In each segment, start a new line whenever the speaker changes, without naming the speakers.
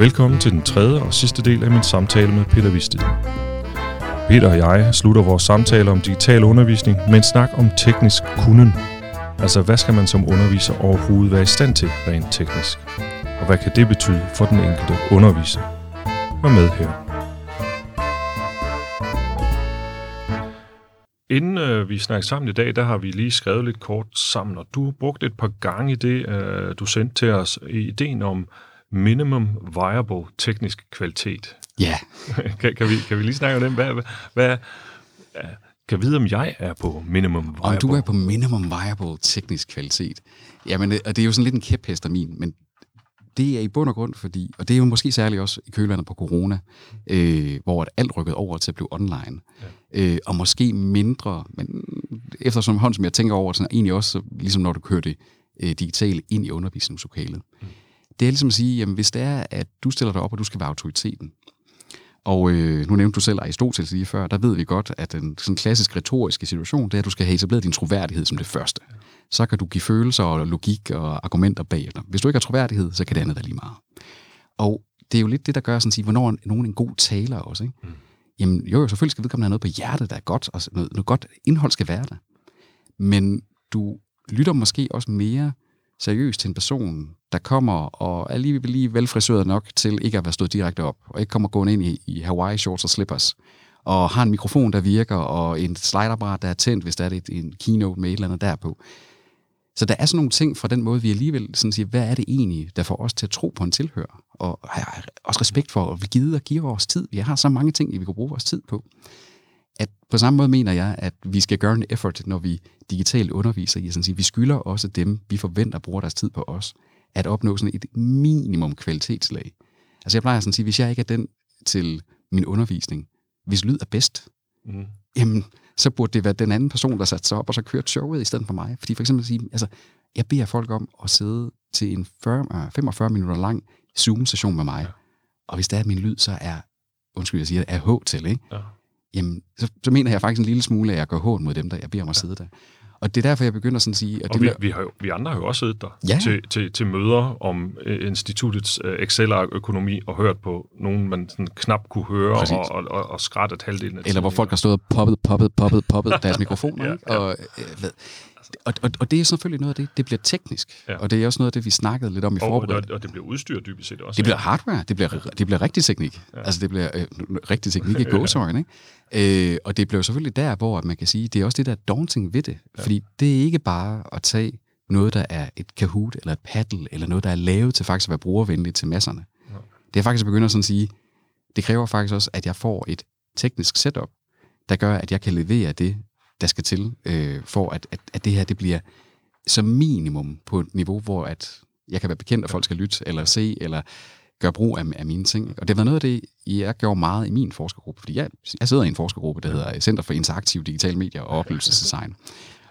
Velkommen til den tredje og sidste del af min samtale med Peter Vistid. Peter og jeg slutter vores samtale om digital undervisning med en snak om teknisk kunden. Altså, hvad skal man som underviser overhovedet være i stand til rent teknisk? Og hvad kan det betyde for den enkelte underviser? Hør med her. Inden øh, vi snakker sammen i dag, der har vi lige skrevet lidt kort sammen, og du har brugt et par gange det, øh, du sendte til os, i ideen om minimum viable teknisk kvalitet.
Ja.
kan, kan, vi, kan vi lige snakke om den? Hvad, hvad, hvad, kan vide, om jeg er på minimum viable?
Om du er på minimum viable teknisk kvalitet. Jamen, og det er jo sådan lidt en kæphest af min, men det er i bund og grund fordi, og det er jo måske særligt også i kølvandet på corona, øh, hvor alt rykket over til at blive online. Ja. Øh, og måske mindre, men eftersom hånd, som jeg tænker over, sådan egentlig også, ligesom når du kører det øh, digitalt ind i undervisningslokalet. Mm. Det er ligesom at sige, jamen hvis det er, at du stiller dig op, og du skal være autoriteten, og øh, nu nævnte du selv Aristoteles lige før, der ved vi godt, at en sådan klassisk retoriske situation, det er, at du skal have etableret din troværdighed som det første. Så kan du give følelser og logik og argumenter bagefter. Hvis du ikke har troværdighed, så kan det andet være lige meget. Og det er jo lidt det, der gør sådan at sige, hvornår er nogen en god taler også. Ikke? Mm. Jamen jo, selvfølgelig skal vedkommende have noget på hjertet, der er godt, og noget, noget godt indhold skal være der. Men du lytter måske også mere seriøst til en person, der kommer og er lige, lige velfrisøret nok til ikke at være stået direkte op, og ikke kommer gående ind i, i Hawaii shorts og slippers, og har en mikrofon, der virker, og en slideapparat, der er tændt, hvis der er et, en keynote med et eller andet derpå. Så der er sådan nogle ting fra den måde, vi alligevel sådan siger, hvad er det egentlig, der får os til at tro på en tilhør? Og har også respekt for, at vi gider at give vores tid. Vi har så mange ting, vi kan bruge vores tid på at på samme måde mener jeg, at vi skal gøre en effort, når vi digitalt underviser i at sige, vi skylder også dem, vi forventer bruger deres tid på os, at opnå sådan et minimum kvalitetslag. Altså jeg plejer sådan at sige, hvis jeg ikke er den til min undervisning, hvis lyd er bedst, mm. jamen så burde det være den anden person, der satte sig op og så kørte showet i stedet for mig. Fordi for eksempel at sige, altså, jeg beder folk om at sidde til en 40, 45 minutter lang Zoom-session med mig. Ja. Og hvis det er, at min lyd så er, undskyld, jeg siger, er H til, ikke? Ja jamen, så, så mener jeg faktisk en lille smule, at jeg går hård mod dem, der jeg beder om at sidde der. Og det er derfor, jeg begynder sådan at sige...
At og det vi, vi, har jo, vi andre har jo også siddet der ja. til, til, til møder om uh, instituttets uh, Excel-økonomi og hørt på nogen, man sådan knap kunne høre Præcis. og, og, og, og skrættet halvdelen af
Eller hvor folk har stået og poppet, poppet, poppet, poppet deres mikrofoner. ja, ja. Og, uh, ved, og, og, og det er selvfølgelig noget af det, det bliver teknisk. Ja. Og det er også noget af det, vi snakkede lidt om i forberedelsen.
Og, og det bliver udstyr dybest set også.
Det bliver hardware, det bliver, det bliver rigtig teknik. Ja. Altså det bliver øh, rigtig teknik i gåsøjne, ikke? Øh, og det bliver selvfølgelig der, hvor man kan sige, det er også det, der er daunting ved det. Ja. Fordi det er ikke bare at tage noget, der er et Kahoot eller et Paddle, eller noget, der er lavet til faktisk at være brugervenligt til masserne. Ja. Det er faktisk at begynde at sådan sige, det kræver faktisk også, at jeg får et teknisk setup, der gør, at jeg kan levere det, der skal til, øh, for at, at, at det her det bliver som minimum på et niveau, hvor at jeg kan være bekendt, at folk skal lytte, eller se, eller gøre brug af, af mine ting. Og det var noget af det, jeg gjorde meget i min forskergruppe, fordi jeg, jeg sidder i en forskergruppe, der hedder Center for Interaktive Digitale Medier og Oplevelsesdesign.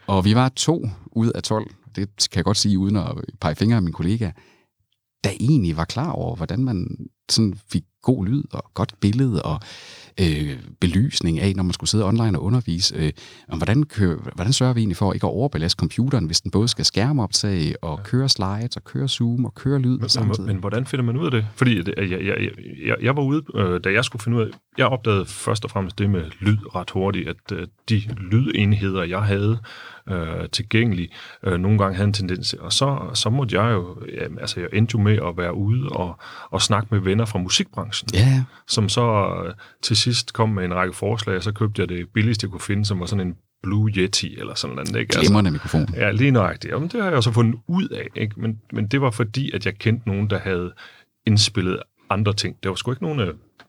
Og vi var to ud af 12, det kan jeg godt sige uden at pege fingre af min kollega, der egentlig var klar over, hvordan man sådan fik god lyd og godt billede og øh, belysning af, når man skulle sidde online og undervise. Øh, om hvordan, kører, hvordan sørger vi egentlig for ikke at overbelaste computeren, hvis den både skal skærmoptage og køre slides og køre Zoom og køre lyd
men,
samtidig?
Men, men hvordan finder man ud af det? Fordi jeg, jeg, jeg, jeg, jeg var ude, øh, da jeg skulle finde ud af, jeg opdagede først og fremmest det med lyd ret hurtigt, at øh, de lydenheder, jeg havde, øh, tilgængelig, øh, nogle gange havde en tendens. Og så, så måtte jeg jo, ja, altså jeg endte jo med at være ude og, og snakke med venner fra musikbranchen,
ja.
som så øh, til sidst kom med en række forslag, og så købte jeg det billigste, jeg kunne finde, som var sådan en Blue Yeti eller sådan noget. Ikke?
Glimrende altså, mikrofon.
Ja, lige nøjagtigt. Jamen, det har jeg så fundet ud af, ikke? Men, men det var fordi, at jeg kendte nogen, der havde indspillet andre ting. Der var sgu ikke nogen,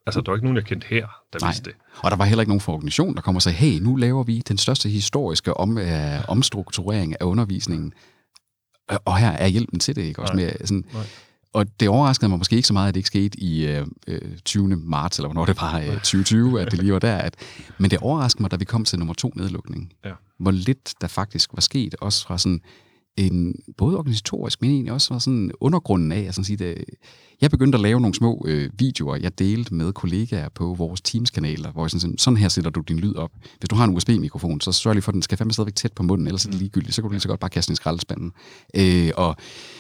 altså, der var ikke nogen, jeg kendte her, der Nej. vidste det.
Og der var heller ikke nogen fra organisation, der kommer og sagde, hey, nu laver vi den største historiske om, øh, omstrukturering af undervisningen, og her er hjælpen til det, ikke? Også Nej. med sådan, Nej. Og det overraskede mig måske ikke så meget, at det ikke skete i øh, 20. Øh, marts, eller hvornår det var, øh, 2020, at det lige var der. At, men det overraskede mig, da vi kom til nummer to nedlukning. Ja. Hvor lidt der faktisk var sket, også fra sådan en, både organisatorisk, men egentlig også sådan undergrunden af, at sådan sige, det, jeg begyndte at lave nogle små øh, videoer, jeg delte med kollegaer på vores Teams-kanaler, hvor jeg sådan, sådan her sætter du din lyd op. Hvis du har en USB-mikrofon, så sørg lige for, at den skal fandme stadigvæk tæt på munden, ellers er det ligegyldigt, så kan du lige så godt bare kaste den i skraldespanden. Øh, og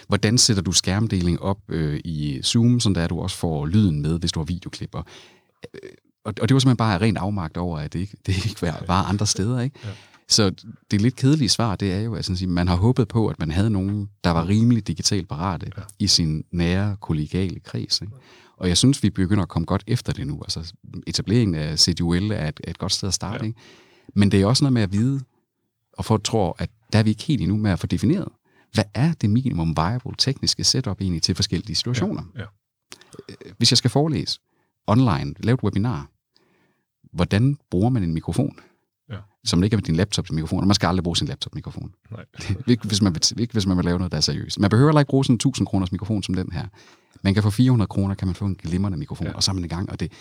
hvordan sætter du skærmdeling op øh, i Zoom, så der du også får lyden med, hvis du har videoklipper. Øh, og, og det var simpelthen bare rent afmagt over, at det ikke, det ikke var, var andre steder. Ikke? Ja. Så det lidt kedelige svar, det er jo, at sådan, man har håbet på, at man havde nogen, der var rimelig digitalt parate ja. i sin nære kollegiale kreds. Ikke? Og jeg synes, vi begynder at komme godt efter det nu. Altså, etableringen af CDUL er et, et godt sted at starte. Ja. Ikke? Men det er også noget med at vide, og folk tror, at der er vi ikke helt endnu med at få defineret, hvad er det minimum viable tekniske setup egentlig til forskellige situationer? Ja. Ja. Hvis jeg skal forelæse online, lave et webinar, hvordan bruger man en mikrofon? Som ikke er din laptop-mikrofon, og man skal aldrig bruge sin laptop-mikrofon. Nej. ikke, hvis man, ikke hvis man vil lave noget, der er seriøst. Man behøver ikke bruge sådan en 1000 kroners mikrofon som den her. Man kan få 400 kroner, kan man få en glimrende mikrofon, ja. og så er man i gang, og det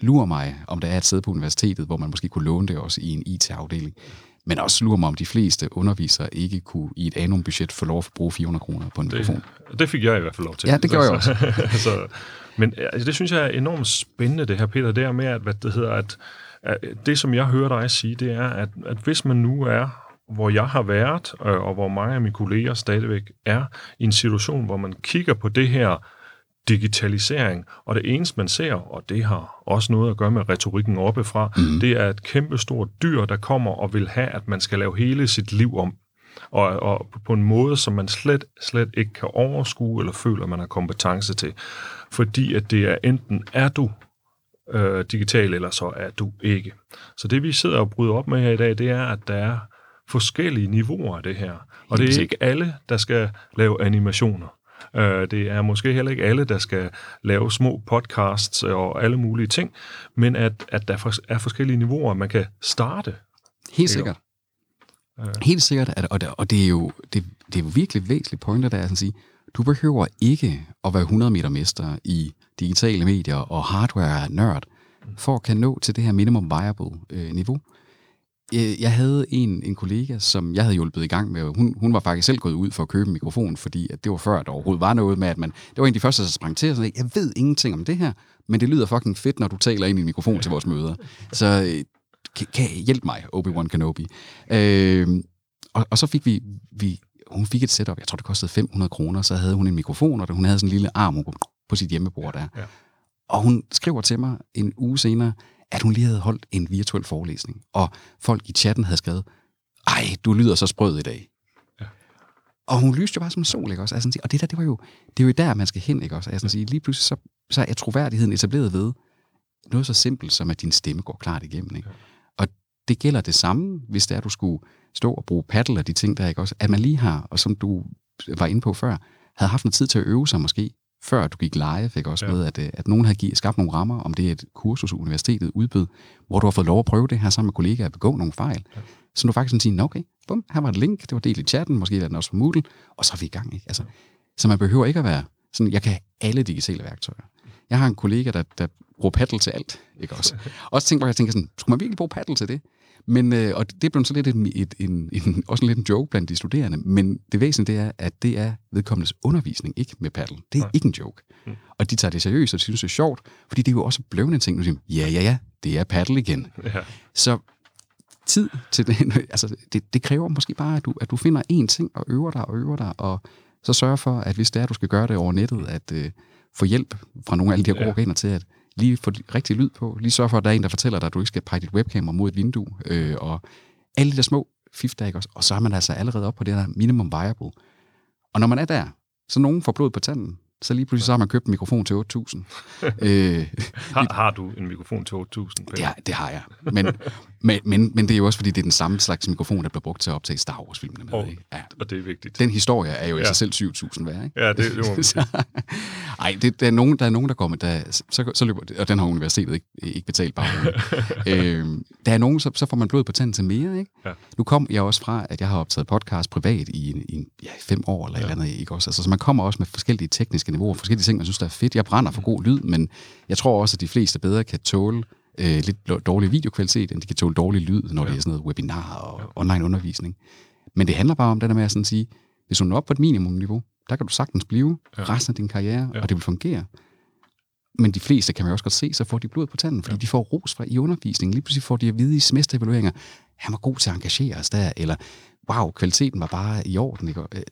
lurer mig, om der er et sted på universitetet, hvor man måske kunne låne det også i en IT-afdeling. Men også lurer mig, om de fleste undervisere ikke kunne i et anum-budget få lov at bruge 400 kroner på en
det,
mikrofon.
Det fik jeg i hvert fald lov til.
Ja, det gjorde jeg også.
så, men altså, det synes jeg er enormt spændende, det her, Peter, det er med, at, hvad det hedder, at det, som jeg hører dig sige, det er, at, at hvis man nu er hvor jeg har været, øh, og hvor mange af mine kolleger stadigvæk er, i en situation, hvor man kigger på det her digitalisering, og det eneste, man ser, og det har også noget at gøre med retorikken oppefra, mm. det er et kæmpestort dyr, der kommer og vil have, at man skal lave hele sit liv om. Og, og på en måde, som man slet, slet ikke kan overskue eller føler, man har kompetence til. Fordi at det er enten er du øh, digital, eller så er du ikke. Så det vi sidder og bryder op med her i dag, det er, at der er forskellige niveauer af det her. Og det er ikke alle, der skal lave animationer. Øh, det er måske heller ikke alle, der skal lave små podcasts og alle mulige ting, men at, at der er forskellige niveauer, man kan starte.
Helt sikkert. Øh. Helt sikkert, at, og, det, og det er jo det, det er jo virkelig væsentligt pointer, der er at sige, du behøver ikke at være 100 meter mester i digitale medier og hardware-nørd, for at kan nå til det her minimum viable øh, niveau. Øh, jeg havde en, en kollega, som jeg havde hjulpet i gang med. Hun, hun var faktisk selv gået ud for at købe en mikrofon, fordi at det var før, der overhovedet var noget med, at man... Det var en af de første, der sprang til og sagde, jeg ved ingenting om det her, men det lyder fucking fedt, når du taler ind i en mikrofon til vores møder. Så øh, kan, kan hjælpe mig, Obi-Wan Kenobi. Øh, og, og så fik vi, vi hun fik et setup, jeg tror det kostede 500 kroner, så havde hun en mikrofon, og hun havde sådan en lille arm på sit hjemmebord der. Ja. Og hun skriver til mig en uge senere, at hun lige havde holdt en virtuel forelæsning, og folk i chatten havde skrevet, ej, du lyder så sprød i dag. Ja. Og hun lyste jo bare som sol, ikke også? Altså, og det der, det var jo, det er jo der, man skal hen, ikke også? Altså, sige, lige pludselig så, så er troværdigheden etableret ved noget så simpelt, som at din stemme går klart igennem, ikke? Ja. Det gælder det samme, hvis det er, at du skulle stå og bruge paddle og de ting der, ikke også? At man lige har, og som du var inde på før, havde haft noget tid til at øve sig måske, før du gik live, ikke også ja. med, at, øh, at nogen havde skabt nogle rammer, om det er et kursus, universitetet udbød, hvor du har fået lov at prøve det her sammen med kollegaer at begå nogle fejl. Ja. Så du faktisk sådan siger, okay, bum, her var et link, det var delt i chatten, måske er den også på Moodle, og så er vi i gang. Ikke? Altså, så man behøver ikke at være sådan, jeg kan have alle digitale værktøjer. Jeg har en kollega, der, der bruger paddle til alt. Ikke også? også tænkt, hvor jeg tænker sådan, skulle man virkelig bruge paddle til det? Men, øh, og det blev så lidt en, et, en, en, også en lidt en joke blandt de studerende, men det væsentlige det er, at det er vedkommendes undervisning, ikke med paddle. Det er Nej. ikke en joke. Mm. Og de tager det seriøst, og de synes, det er sjovt, fordi det er jo også blevet en ting, nu siger, ja, ja, ja, det er paddle igen. Ja. Så tid til det, altså det, det kræver måske bare, at du, at du finder én ting og øver dig og øver dig, og så sørger for, at hvis det er, at du skal gøre det over nettet, at øh, få hjælp fra nogle af alle de her ja. til, at lige få rigtig lyd på, lige sørge for, at der er en, der fortæller dig, at du ikke skal pege dit webkamera mod et vindue, øh, og alle de der små fif der, ikke også? Og så er man altså allerede op på det der minimum viable. Og når man er der, så nogen får blod på tanden, så lige pludselig så har man købt en mikrofon til 8.000.
øh, har, har du en mikrofon til 8.000?
Ja, det har jeg. Men, men, men, men det er jo også, fordi det er den samme slags mikrofon, der bliver brugt til at optage Star Wars-filmene med.
Oh, Ja. Og det er vigtigt.
Den historie er jo i ja. sig selv 7.000 værd, ikke?
Ja, det, det må
Ej, det, der, er nogen, der er nogen, der kommer, der, så, så løber, og den har universitetet ikke, ikke betalt bare. øh, der er nogen, så, så får man blod på tanden til mere, ikke? Ja. Nu kom jeg også fra, at jeg har optaget podcast privat i, i ja, fem år eller ja. et eller andet, ikke også? Altså, så man kommer også med forskellige tekniske niveauer, forskellige ting, man synes, der er fedt. Jeg brænder for god lyd, men jeg tror også, at de fleste bedre kan tåle øh, lidt dårlig videokvalitet, end de kan tåle dårlig lyd, når ja. det er sådan noget webinar og ja. online undervisning. Men det handler bare om det der med at sådan sige, Hvis du når op på et minimumniveau, der kan du sagtens blive
Ja.
resten af din karriere,
Ja.
og det vil fungere. Men de fleste kan man jo også godt se, så får de blod på tanden, fordi
Ja.
de får ros fra i undervisningen. Lige pludselig får de at vide i semesterevalueringer, han var god til at engagere os der, eller wow, kvaliteten var bare i orden. Ikke? Og, øh,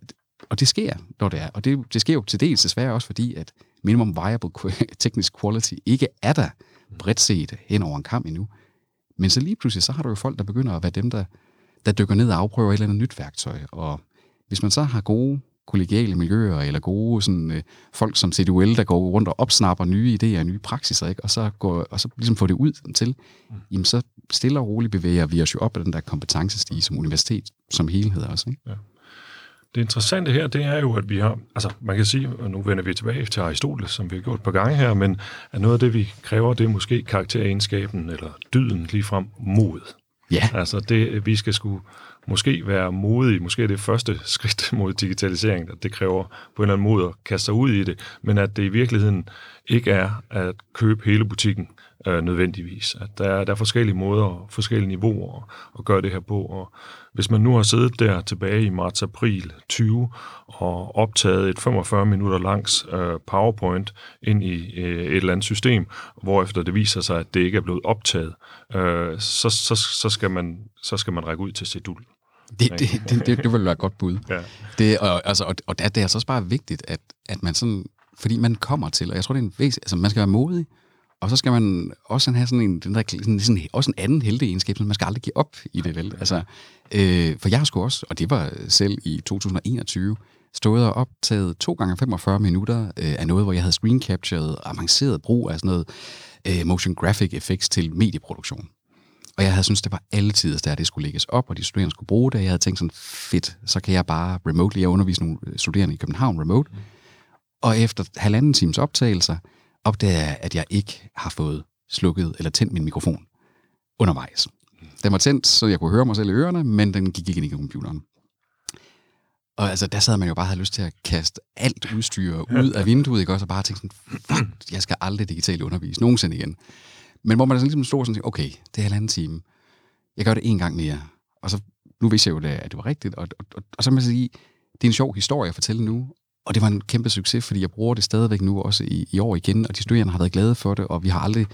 det sker, når det er. Og det, det sker jo til dels desværre også, fordi at minimum viable technical quality ikke er der bredt set hen over en kamp endnu. Men så lige pludselig, så har du jo folk, der begynder at være dem, der, der dykker ned og afprøver et eller andet nyt værktøj. Og hvis man så har gode kollegiale miljøer, eller gode sådan, øh, folk som CDUL, der går rundt og opsnapper nye idéer og nye praksiser, ikke? Og, så går, og så ligesom får det ud til, jamen så stille og roligt bevæger vi os jo op ad den der kompetencestige som universitet som helhed også. Ikke?
Det interessante her, det er jo, at vi har, altså man kan sige, og nu vender vi tilbage til Aristoteles, som vi har gjort et par gange her, men at noget af det, vi kræver, det er måske karakteregenskaben eller dyden ligefrem mod.
Ja,
Altså det, vi skal sgu måske være modige, måske er det første skridt mod digitalisering, at det kræver på en eller anden måde at kaste sig ud i det, men at det i virkeligheden ikke er at købe hele butikken øh, nødvendigvis. At der er, der er forskellige måder og forskellige niveauer at, at gøre det her på, og hvis man nu har siddet der tilbage i marts-april 20 og optaget et 45 minutter langs øh, PowerPoint ind i øh, et eller andet system, hvorefter det viser sig, at det ikke er blevet optaget, øh, så, så, så, skal man, så skal man række ud til Sedul.
det, det, det, det, det vil være et godt bud.
Ja.
Det, og, altså, og, og det er altså også bare vigtigt, at, at man sådan, fordi man kommer til, og jeg tror, det er en væs, altså man skal være modig, og så skal man også have sådan en, den der, sådan, sådan, også en anden heldeegenskab, som man skal aldrig give op i det, vel? Altså, øh, for jeg har sgu også, og det var selv i 2021, stået og optaget to gange 45 minutter øh, af noget, hvor jeg havde screen captured avanceret brug af sådan noget øh, motion graphic effects til medieproduktion. Og jeg havde syntes, det var altid, at det skulle lægges op, og de studerende skulle bruge det. Jeg havde tænkt sådan, fedt, så kan jeg bare remotely, jeg undervise nogle studerende i København remote. Og efter halvanden times optagelser, opdagede jeg, at jeg ikke har fået slukket eller tændt min mikrofon undervejs. Den var tændt, så jeg kunne høre mig selv i ørerne, men den gik ikke ind i computeren. Og altså, der sad man jo bare og havde lyst til at kaste alt udstyr ud af vinduet, ikke? også, og bare tænke sådan, fuck, jeg skal aldrig digitalt undervise, nogensinde igen. Men hvor man sådan ligesom stod sådan, okay, det er halvanden time. Jeg gør det en gang mere. Og så, nu vidste jeg jo, at det var rigtigt. Og, og, og, og så må jeg sige, det er en sjov historie at fortælle nu. Og det var en kæmpe succes, fordi jeg bruger det stadigvæk nu også i, i år igen, og de studerende har været glade for det, og vi har aldrig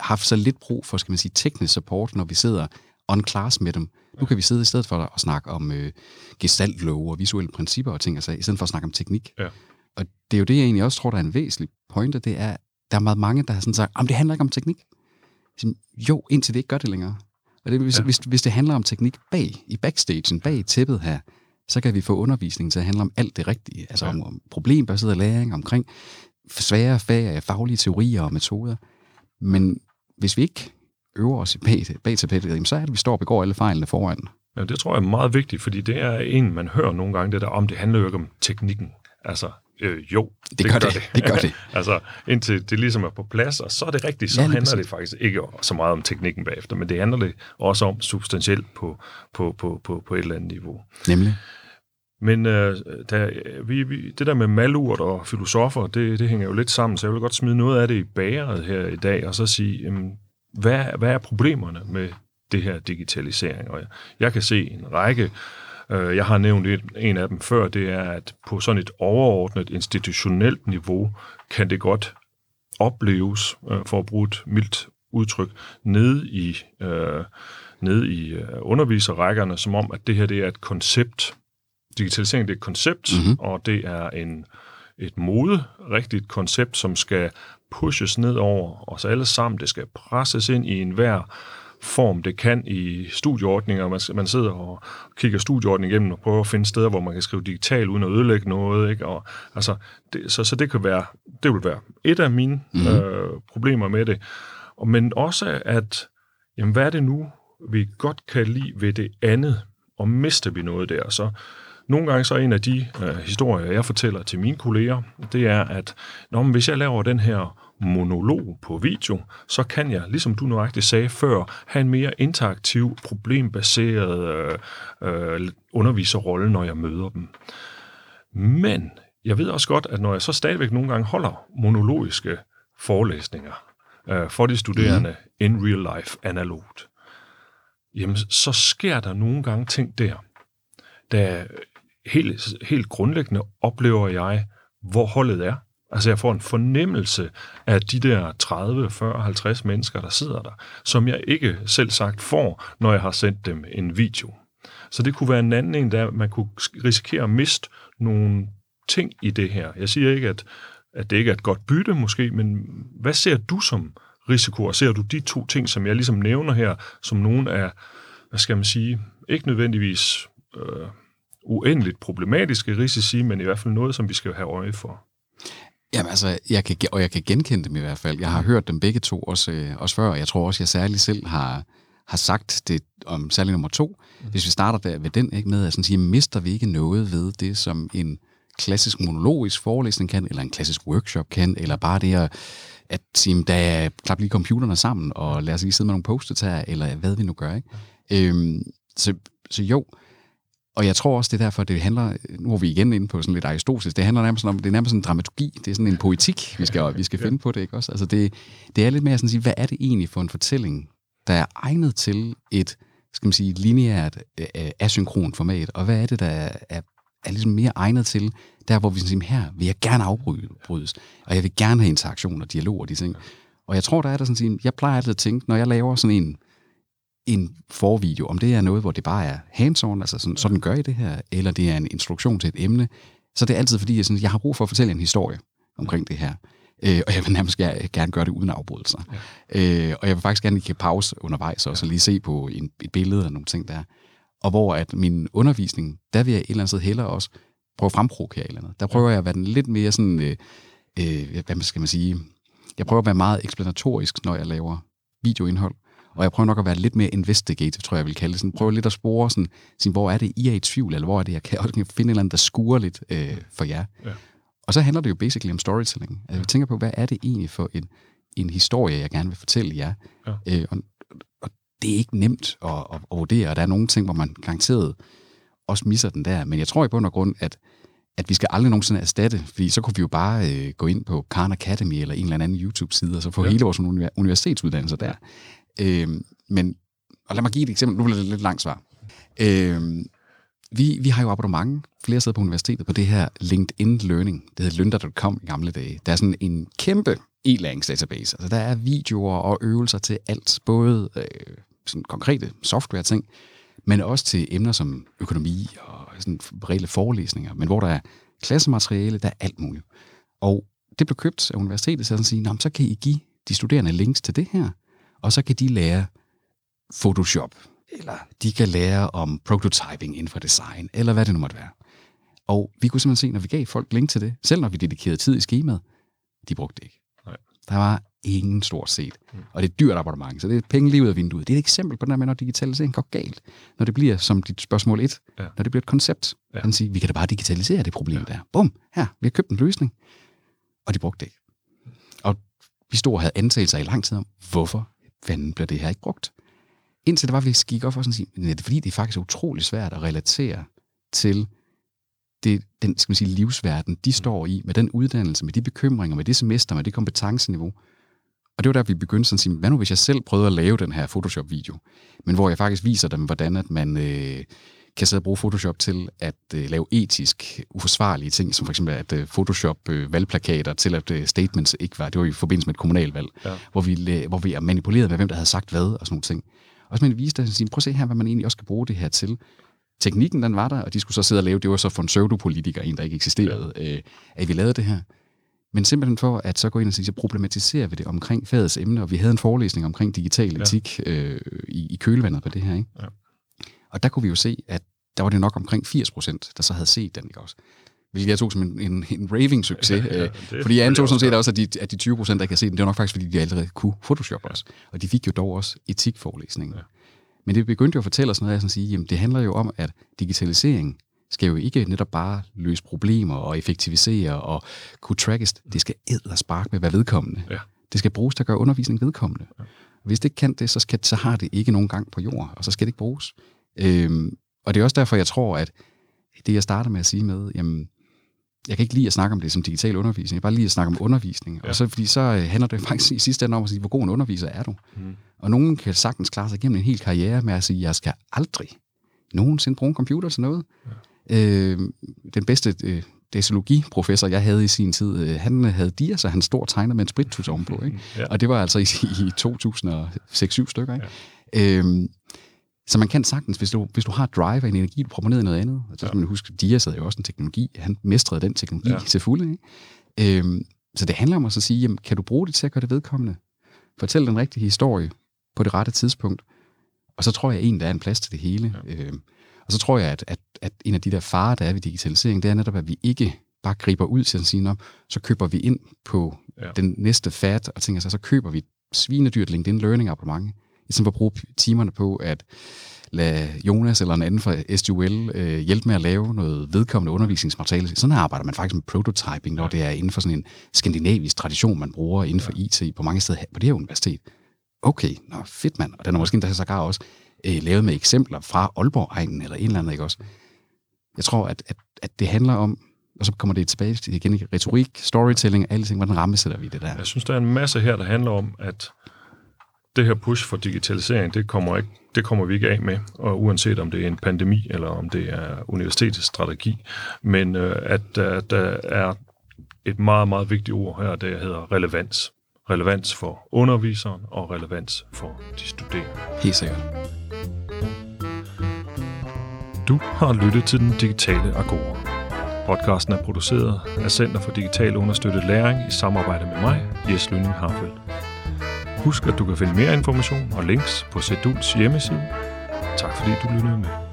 haft så lidt brug for, skal man sige, teknisk support, når vi sidder on class med dem. Nu kan vi sidde i stedet for at snakke om øh, gestaltlove og visuelle principper og ting, altså, i stedet for at snakke om teknik.
Ja.
Og det er jo det, jeg egentlig også tror, der er en væsentlig pointe, det er, der er meget mange, der har sådan sagt, om det handler ikke om teknik. Sådan, jo, indtil det ikke gør det længere. Og det, hvis,
ja.
hvis, hvis det handler om teknik bag, i backstagen, bag tæppet her, så kan vi få undervisningen til at handle om alt det rigtige. Altså
Ja.
om, om problembaseret læring, omkring svære fag, faglige teorier og metoder. Men hvis vi ikke øver os bag, bag tapetet, så er det, at vi står og begår alle fejlene foran.
Ja, det tror jeg er meget vigtigt, fordi det er en, man hører nogle gange, det der om, det handler jo ikke om teknikken. Altså, øh, jo,
Det gør det. Det gør det.
altså, indtil det ligesom er på plads, og så er det rigtigt, så
Ja,
handler
præcis.
det faktisk ikke så meget om teknikken bagefter, men det handler det også om substantielt på, på, på, på, på et eller andet niveau.
Nemlig.
Men øh, der, øh, vi, vi, det der med malurt og filosofer, det, det hænger jo lidt sammen, så jeg vil godt smide noget af det i bageret her i dag, og så sige, jamen, hvad, hvad er problemerne med det her digitalisering? Og jeg, jeg kan se en række, øh, jeg har nævnt et, en af dem før, det er, at på sådan et overordnet institutionelt niveau, kan det godt opleves, øh, for at bruge et mildt udtryk, nede i, øh, nede i øh, underviserrækkerne, som om, at det her det er et koncept, digitalisering det er et koncept,
Mhm.
mm-hmm. og det er en, et mode, rigtigt koncept, som skal pushes ned over os alle sammen. Det skal presses ind i enhver form, det kan i studieordninger. Man, man sidder og kigger studieordningen igennem og prøver at finde steder, hvor man kan skrive digital uden at ødelægge noget. Ikke? Og, altså, det, så, så det kan være, det vil være et af mine mm-hmm. øh, problemer med det. Og, men også at, jamen, hvad er det nu, vi godt kan lide ved det andet, og mister vi noget der, så nogle gange så en af de øh, historier, jeg fortæller til mine kolleger, det er, at når, hvis jeg laver den her monolog på video, så kan jeg, ligesom du nøjagtigt sagde før, have en mere interaktiv, problembaseret øh, øh, underviserrolle, når jeg møder dem. Men jeg ved også godt, at når jeg så stadigvæk nogle gange holder monologiske forelæsninger øh, for de studerende mm. in real life analogt, jamen så sker der nogle gange ting der, der helt, helt grundlæggende oplever jeg, hvor holdet er. Altså jeg får en fornemmelse af de der 30, 40, 50 mennesker, der sidder der, som jeg ikke selv sagt får, når jeg har sendt dem en video. Så det kunne være en anden en, der man kunne risikere at miste nogle ting i det her. Jeg siger ikke, at, at det ikke er et godt bytte måske, men hvad ser du som risiko, og ser du de to ting, som jeg ligesom nævner her, som nogle af, hvad skal man sige, ikke nødvendigvis øh, uendeligt problematiske risici, men i hvert fald noget, som vi skal have øje for?
Jamen altså, jeg kan, og jeg kan genkende dem i hvert fald. Jeg har hørt dem begge to også, øh, også før, og jeg tror også, jeg særligt selv har, har sagt det om særlig nummer to. Mm. Hvis vi starter der ved den, ikke, med at sådan sige, mister vi ikke noget ved det, som en klassisk monologisk forelæsning kan, eller en klassisk workshop kan, eller bare det at, at sige, da klap lige computerne sammen, og lad os lige sidde med nogle post her, eller hvad vi nu gør. Ikke? Ja. Øhm, så, så jo, og jeg tror også, det er derfor, det handler, nu er vi igen inde på sådan lidt aristotisk, det handler nærmest om, det er nærmest sådan en dramaturgi, det er sådan en poetik, vi skal, vi skal finde på det, ikke også? Altså det, det er lidt mere sådan at sige, hvad er det egentlig for en fortælling, der er egnet til et, skal man sige, lineært, øh, asynkron format, og hvad er det, der er, er ligesom mere egnet til, der hvor vi siger, her vil jeg gerne afbrydes, og jeg vil gerne have interaktion og dialog og de ting. Og jeg tror, der er der sådan at jeg plejer altid at tænke, når jeg laver sådan en, en forvideo, om det er noget, hvor det bare er hands-on, altså sådan, sådan gør I det her, eller det er en instruktion til et emne, så det er altid fordi, jeg, sådan, jeg har brug for at fortælle en historie omkring det her. Øh, og jeg vil nærmest gerne, gøre det uden afbrydelser. Ja. Øh, og jeg vil faktisk gerne lige pause undervejs, og så lige se på en, et billede og nogle ting der. Og hvor at min undervisning, der vil jeg et eller andet sted hellere også prøve at fremprovokere et eller andet. Der prøver jeg at være den lidt mere sådan, øh, øh, hvad skal man sige, jeg prøver at være meget eksplanatorisk, når jeg laver videoindhold. Og jeg prøver nok at være lidt mere investigative, tror jeg, jeg vil kalde det. Sådan, prøve lidt at spore, sådan, sige, hvor er det, I er i tvivl, eller hvor er det, jeg kan, og kan finde et eller andet, der skurer lidt øh, for jer. Ja. Og så handler det jo basically om storytelling. Altså, jeg tænker på, hvad er det egentlig for en, en historie, jeg gerne vil fortælle jer? Ja. Øh, og, og det er ikke nemt at, at, at vurdere, og der er nogle ting, hvor man garanteret også misser den der. Men jeg tror i bund og grund, at, at vi skal aldrig nogensinde erstatte, fordi så kunne vi jo bare øh, gå ind på Khan Academy eller en eller anden YouTube-side, og så få ja. hele vores universitetsuddannelser der. Øh, men, og lad mig give et eksempel, nu bliver det lidt langt svar. Øh, vi, vi har jo abonnement flere steder på universitetet på det her LinkedIn Learning. Det hedder lynda.com i gamle dage. Der er sådan en kæmpe e-læringsdatabase. Altså, der er videoer og øvelser til alt, både øh, sådan konkrete software-ting, men også til emner som økonomi og sådan reelle forelæsninger, men hvor der er klassemateriale, der er alt muligt. Og det blev købt af universitetet, så, sige, så kan I give de studerende links til det her, og så kan de lære Photoshop, eller de kan lære om prototyping inden for design, eller hvad det nu måtte være. Og vi kunne simpelthen se, når vi gav folk link til det, selv når vi dedikerede tid i skemaet, de brugte det ikke. Nej. Der var ingen stort set. Mm. Og det er dyrt abonnement, så det er penge lige ud af vinduet. Det er et eksempel på den med, når digitalisering går galt. Når det bliver, som dit spørgsmål et, ja. når det bliver et koncept. Ja. Kan sige, vi kan da bare digitalisere det problem ja. der. Bum, her, vi har købt en løsning. Og de brugte det ikke. Og vi stod og havde antagelser i lang tid om, hvorfor fanden bliver det her ikke brugt? Indtil det var, vi gik op for sådan at sige, det er fordi, det er faktisk utrolig svært at relatere til det, den skal man sige, livsverden, de står i, med den uddannelse, med de bekymringer, med det semester, med det kompetenceniveau. Og det var der, vi begyndte sådan at sige, hvad nu hvis jeg selv prøvede at lave den her Photoshop-video, men hvor jeg faktisk viser dem, hvordan at man øh, kan sidde og bruge Photoshop til at øh, lave etisk uforsvarlige ting, som for eksempel at øh, Photoshop øh, valgplakater til, at øh, statements ikke var, det var i forbindelse med et kommunalvalg, ja. hvor, vi, øh, hvor vi er manipuleret med, hvem der havde sagt hvad og sådan nogle ting. Og så man viste at sige, prøv at se her, hvad man egentlig også kan bruge det her til. Teknikken, den var der, og de skulle så sidde og lave, det var så for en pseudopolitiker, en der ikke eksisterede, ja. øh, at vi lavede det her. Men simpelthen for at så gå ind og sige, så problematiserer vi det omkring fagets emne, og vi havde en forelæsning omkring digital etik ja. øh, i, i kølvandet på det her. Ikke? Ja. Og der kunne vi jo se, at der var det nok omkring 80 procent, der så havde set den, ikke også? Hvilket jeg tog som en, en, en raving-succes. Ja, ja, øh, fordi jeg antog sådan set også, at de, at de 20 procent, der kan se den, det var nok faktisk, fordi de allerede kunne Photoshop ja. også. Og de fik jo dog også etikforelæsningen. Ja. Men det begyndte jo at fortælle os noget af at sige, jamen det handler jo om, at digitalisering skal jo ikke netop bare løse problemer og effektivisere og kunne trackes. Det skal og spark med at være vedkommende. Ja. Det skal bruges til at gøre undervisning vedkommende. Ja. Hvis det ikke kan det, så, skal, så har det ikke nogen gang på jord, og så skal det ikke bruges. Øhm, og det er også derfor, jeg tror, at det, jeg starter med at sige med, jamen, jeg kan ikke lide at snakke om det som digital undervisning, jeg bare lide at snakke om undervisning. Ja. Og så, fordi så øh, handler det faktisk i sidste ende om at sige, hvor god en underviser er du? Mm. Og nogen kan sagtens klare sig igennem en hel karriere med at sige, jeg skal aldrig nogensinde bruge en computer til noget. Ja. Øh, den bedste øh, desologiprofessor, jeg havde i sin tid, øh, han havde dia, så han stor tegner med en sprittus ovenpå. Ikke? Ja. Og det var altså i, i 2006-7 stykker. Ikke? Ja. Øhm, så man kan sagtens, hvis du, hvis du har drive og en energi, du i noget andet, så skal ja. man huske, Dias havde jo også en teknologi, han mestrede den teknologi ja. til fulde. Ikke? Øhm, så det handler om at så sige, jamen, kan du bruge det til at gøre det vedkommende? Fortæl den rigtige historie på det rette tidspunkt. Og så tror jeg egentlig, der er en plads til det hele. Ja. Øhm, og så tror jeg, at, at, at en af de der farer, der er ved digitalisering, det er netop, at vi ikke bare griber ud til at sige, så køber vi ind på ja. den næste fat, og tænker så, så køber vi svinedyrt LinkedIn Learning abonnement, stedet for at bruge timerne på at lade Jonas eller en anden fra SDUL øh, hjælpe med at lave noget vedkommende undervisningsmateriale. Sådan arbejder man faktisk med prototyping, når det er inden for sådan en skandinavisk tradition, man bruger inden for IT på mange steder på det her universitet. Okay, nå, fedt mand. Og den er måske endda sågar også øh, lavet med eksempler fra Aalborg-egnen eller en eller anden, ikke også? Jeg tror, at, at, at det handler om, og så kommer det tilbage til igen, retorik, storytelling, alle ting, hvordan rammesætter vi det der?
Jeg synes, der er en masse her, der handler om, at det her push for digitalisering, det kommer, ikke, det kommer vi ikke af med, og uanset om det er en pandemi, eller om det er universitetets strategi, men øh, at at der er et meget, meget vigtigt ord her, det hedder relevans. Relevans for underviseren og relevans for de studerende.
Helt sikkert.
Du har lyttet til Den Digitale Agora. Podcasten er produceret af Center for Digital Understøttet Læring i samarbejde med mig, Jes Lønning Harfeldt. Husk, at du kan finde mere information og links på Seduls hjemmeside. Tak fordi du lyttede med.